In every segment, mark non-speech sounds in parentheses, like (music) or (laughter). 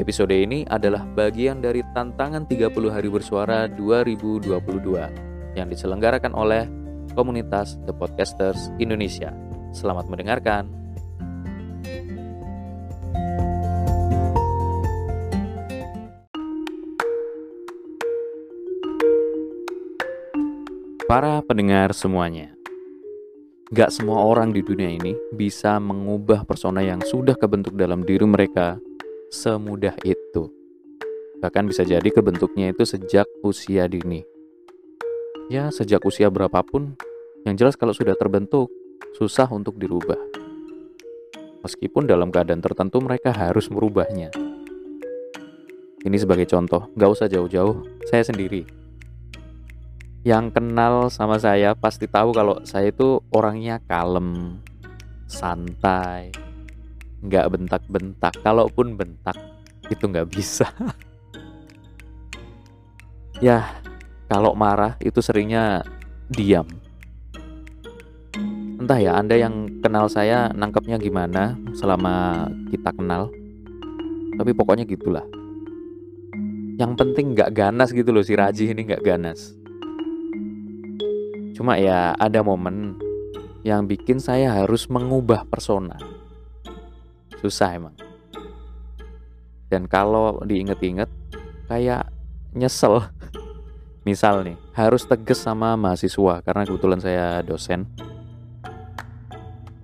Episode ini adalah bagian dari tantangan 30 hari bersuara 2022 yang diselenggarakan oleh komunitas The Podcasters Indonesia. Selamat mendengarkan. Para pendengar semuanya, gak semua orang di dunia ini bisa mengubah persona yang sudah kebentuk dalam diri mereka semudah itu. Bahkan bisa jadi kebentuknya itu sejak usia dini. Ya, sejak usia berapapun, yang jelas kalau sudah terbentuk, susah untuk dirubah. Meskipun dalam keadaan tertentu mereka harus merubahnya. Ini sebagai contoh, gak usah jauh-jauh, saya sendiri. Yang kenal sama saya pasti tahu kalau saya itu orangnya kalem, santai, nggak bentak-bentak. Kalaupun bentak itu nggak bisa. (laughs) Ya kalau marah itu seringnya diam. Entah ya anda yang kenal saya nangkepnya gimana selama kita kenal. Tapi pokoknya gitulah. Yang penting nggak ganas gitu loh si Raji ini nggak ganas. Cuma ya ada momen yang bikin saya harus mengubah persona susah emang. Dan kalau diinget-inget kayak nyesel. (laughs) Misal nih harus tegas sama mahasiswa karena kebetulan saya dosen.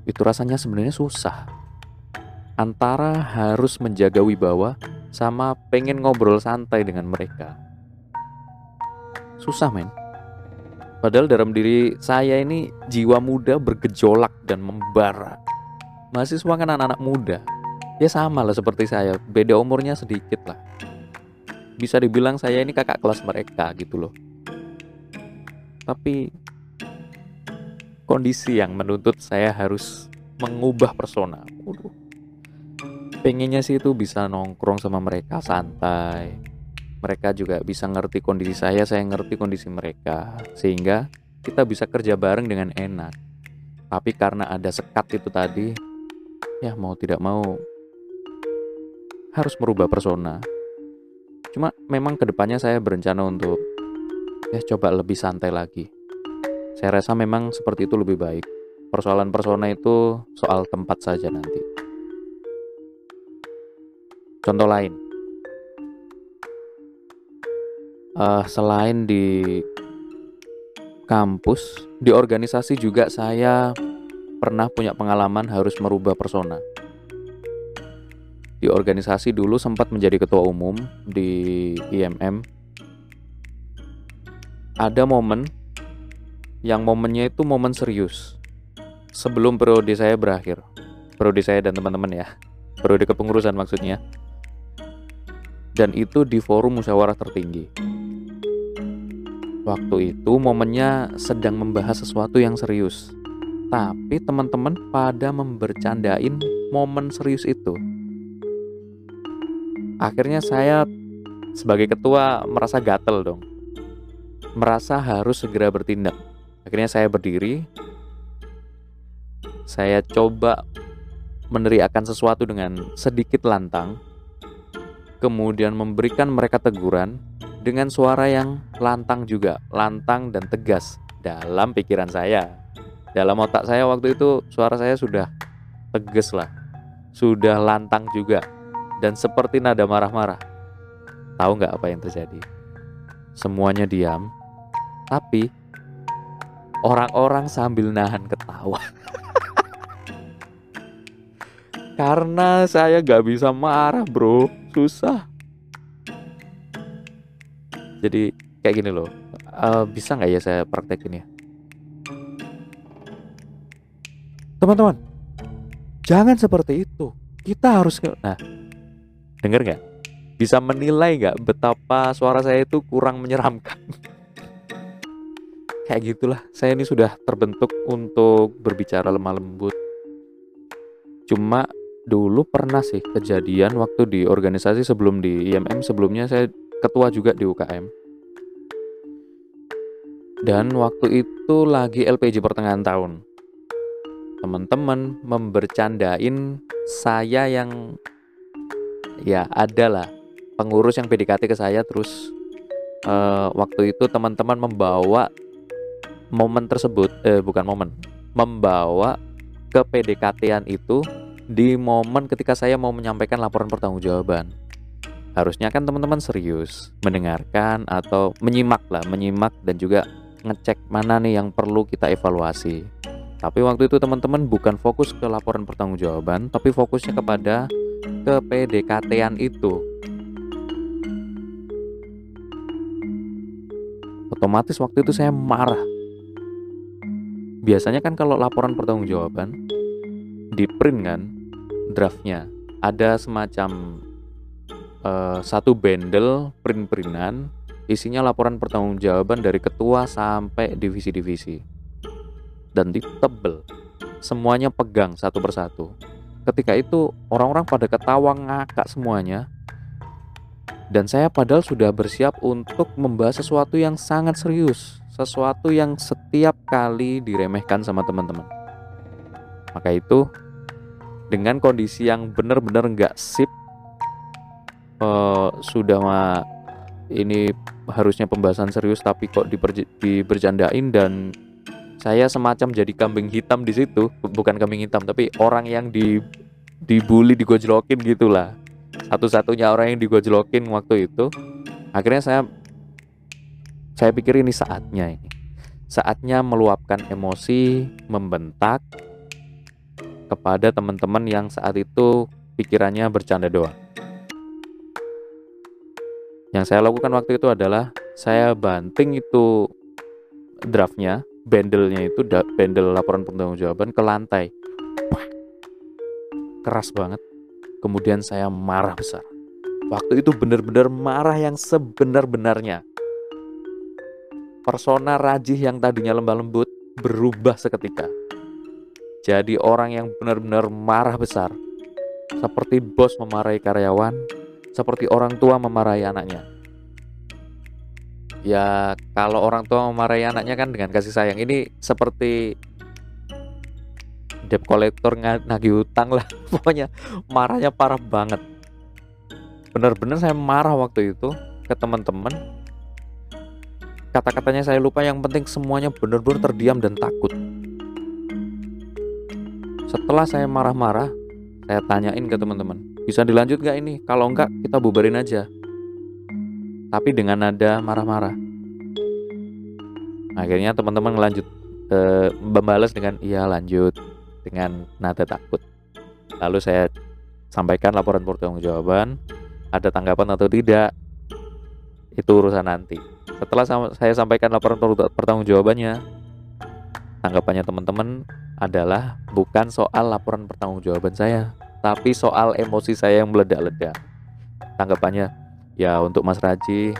Itu rasanya sebenarnya susah. Antara harus menjaga wibawa sama pengen ngobrol santai dengan mereka. Susah men. Padahal dalam diri saya ini jiwa muda bergejolak dan membara mahasiswa kan anak-anak muda. Ya sama lah seperti saya. Beda umurnya sedikit lah. Bisa dibilang saya ini kakak kelas mereka gitu loh. Tapi kondisi yang menuntut saya harus mengubah persona. Waduh. pengennya sih itu bisa nongkrong sama mereka santai. Mereka juga bisa ngerti kondisi saya saya ngerti kondisi mereka. Sehingga kita bisa kerja bareng dengan enak. Tapi karena ada sekat itu tadi ya mau tidak mau harus merubah persona. Cuma memang ke depannya saya berencana untuk ya coba lebih santai lagi. Saya rasa memang seperti itu lebih baik. Persoalan persona itu soal tempat saja nanti. Contoh lain, uh, selain di kampus, di organisasi juga saya pernah punya pengalaman harus merubah persona. Di organisasi dulu sempat menjadi ketua umum di IMM. Ada momen yang momennya itu momen serius. Sebelum periode saya berakhir. Periode saya dan teman-teman ya. Periode kepengurusan maksudnya. Dan itu di forum musyawarah tertinggi. Waktu itu momennya sedang membahas sesuatu yang serius tapi teman-teman pada membercandain momen serius itu. Akhirnya saya sebagai ketua merasa gatel dong. Merasa harus segera bertindak. Akhirnya saya berdiri. Saya coba meneriakan sesuatu dengan sedikit lantang. Kemudian memberikan mereka teguran dengan suara yang lantang juga, lantang dan tegas dalam pikiran saya dalam otak saya waktu itu suara saya sudah tegas lah. Sudah lantang juga. Dan seperti nada marah-marah. Tahu nggak apa yang terjadi? Semuanya diam. Tapi orang-orang sambil nahan ketawa. (laughs) Karena saya nggak bisa marah bro. Susah. Jadi kayak gini loh. Uh, bisa nggak ya saya praktekin ya Teman-teman, jangan seperti itu. Kita harus Nah, denger nggak? bisa menilai nggak betapa suara saya itu kurang menyeramkan? Kayak gitulah. Saya ini sudah terbentuk untuk berbicara lemah lembut. Cuma dulu pernah sih kejadian waktu di organisasi sebelum di IMM sebelumnya saya ketua juga di UKM dan waktu itu lagi LPG pertengahan tahun teman-teman membercandain saya yang ya ada lah pengurus yang PDKT ke saya. Terus uh, waktu itu teman-teman membawa momen tersebut eh bukan momen membawa ke PDKT-an itu di momen ketika saya mau menyampaikan laporan pertanggungjawaban. Harusnya kan teman-teman serius mendengarkan atau menyimak lah menyimak dan juga ngecek mana nih yang perlu kita evaluasi tapi waktu itu teman-teman bukan fokus ke laporan pertanggungjawaban, tapi fokusnya kepada ke PDKT-an itu. Otomatis waktu itu saya marah. Biasanya kan kalau laporan pertanggungjawaban di print kan draftnya ada semacam uh, satu bendel print-printan isinya laporan pertanggungjawaban dari ketua sampai divisi-divisi dan ditebel. Semuanya pegang satu persatu. Ketika itu orang-orang pada ketawa ngakak semuanya. Dan saya padahal sudah bersiap untuk membahas sesuatu yang sangat serius, sesuatu yang setiap kali diremehkan sama teman-teman. Maka itu dengan kondisi yang benar-benar nggak sip, uh, sudah mah ini harusnya pembahasan serius tapi kok dibercandain dan saya semacam jadi kambing hitam di situ. Bukan kambing hitam tapi orang yang di dibully digojlokin gitulah. Satu-satunya orang yang digojlokin waktu itu. Akhirnya saya saya pikir ini saatnya ini. Saatnya meluapkan emosi membentak kepada teman-teman yang saat itu pikirannya bercanda doang. Yang saya lakukan waktu itu adalah saya banting itu draftnya bandelnya itu bandel laporan pertanggungjawaban ke lantai. Keras banget. Kemudian saya marah besar. Waktu itu benar-benar marah yang sebenar-benarnya. Persona Rajih yang tadinya lembah lembut berubah seketika. Jadi orang yang benar-benar marah besar seperti bos memarahi karyawan seperti orang tua memarahi anaknya ya kalau orang tua memarahi anaknya kan dengan kasih sayang. Ini seperti debt collector nagih utang lah. (laughs) Pokoknya marahnya parah banget. Bener-bener saya marah waktu itu ke teman-teman. Kata-katanya saya lupa yang penting semuanya bener-bener terdiam dan takut. Setelah saya marah-marah saya tanyain ke teman-teman bisa dilanjut gak ini? Kalau enggak kita bubarin aja tapi dengan nada marah-marah. Akhirnya teman-teman lanjut e, membalas dengan iya lanjut dengan nada takut. Lalu saya sampaikan laporan pertanggungjawaban, ada tanggapan atau tidak, itu urusan nanti. Setelah saya sampaikan laporan pertanggungjawabannya, tanggapannya teman-teman adalah bukan soal laporan pertanggungjawaban saya, tapi soal emosi saya yang meledak-ledak. Tanggapannya, ya untuk Mas Raji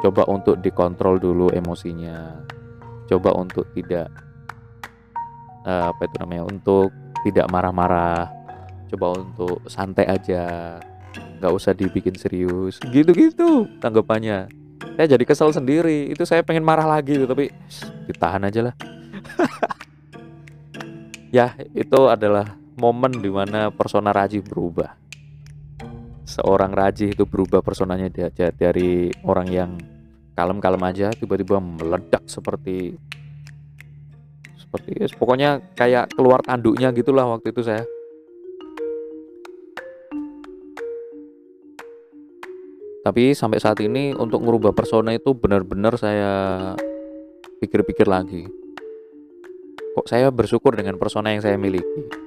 coba untuk dikontrol dulu emosinya. Coba untuk tidak uh, apa itu namanya untuk tidak marah-marah. Coba untuk santai aja. Nggak usah dibikin serius. Gitu-gitu tanggapannya. Saya jadi kesel sendiri. Itu saya pengen marah lagi tapi ditahan aja lah. (laughs) Ya itu adalah momen di mana persona Raji berubah seorang Raji itu berubah personanya dari orang yang kalem-kalem aja tiba-tiba meledak seperti seperti pokoknya kayak keluar tanduknya gitulah waktu itu saya. Tapi sampai saat ini untuk merubah persona itu benar-benar saya pikir-pikir lagi. Kok saya bersyukur dengan persona yang saya miliki?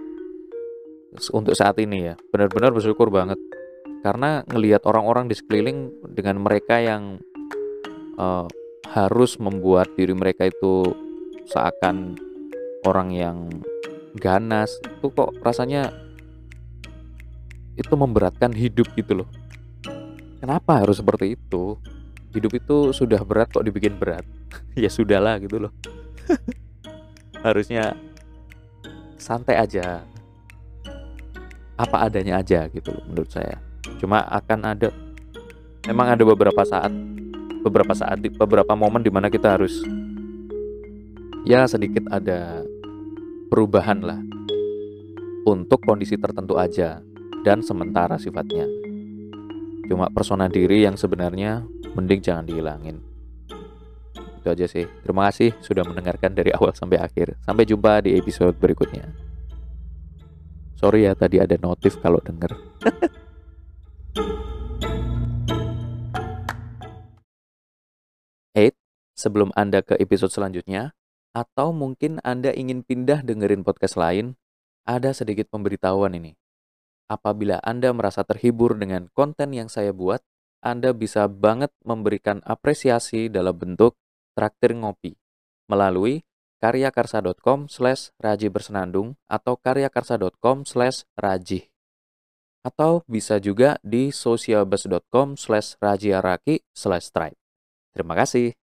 Untuk saat ini ya benar-benar bersyukur banget karena ngelihat orang-orang di sekeliling dengan mereka yang uh, harus membuat diri mereka itu seakan orang yang ganas itu kok rasanya itu memberatkan hidup gitu loh. Kenapa harus seperti itu? Hidup itu sudah berat kok dibikin berat? (laughs) Ya sudahlah gitu loh. (laughs) Harusnya santai aja. Apa adanya aja gitu loh menurut saya cuma akan ada memang ada beberapa saat beberapa saat beberapa momen di mana kita harus ya sedikit ada perubahan lah untuk kondisi tertentu aja dan sementara sifatnya. Cuma persona diri yang sebenarnya mending jangan dihilangin. Itu aja sih. Terima kasih sudah mendengarkan dari awal sampai akhir. Sampai jumpa di episode berikutnya. Sorry ya tadi ada notif kalau denger (laughs) sebelum Anda ke episode selanjutnya, atau mungkin Anda ingin pindah dengerin podcast lain, ada sedikit pemberitahuan ini. Apabila Anda merasa terhibur dengan konten yang saya buat, anda bisa banget memberikan apresiasi dalam bentuk traktir ngopi melalui karyakarsa.com slash raji bersenandung atau karyakarsa.com slash raji. Atau bisa juga di socialbus.com slash rajiaraki slash stripe. Terima kasih.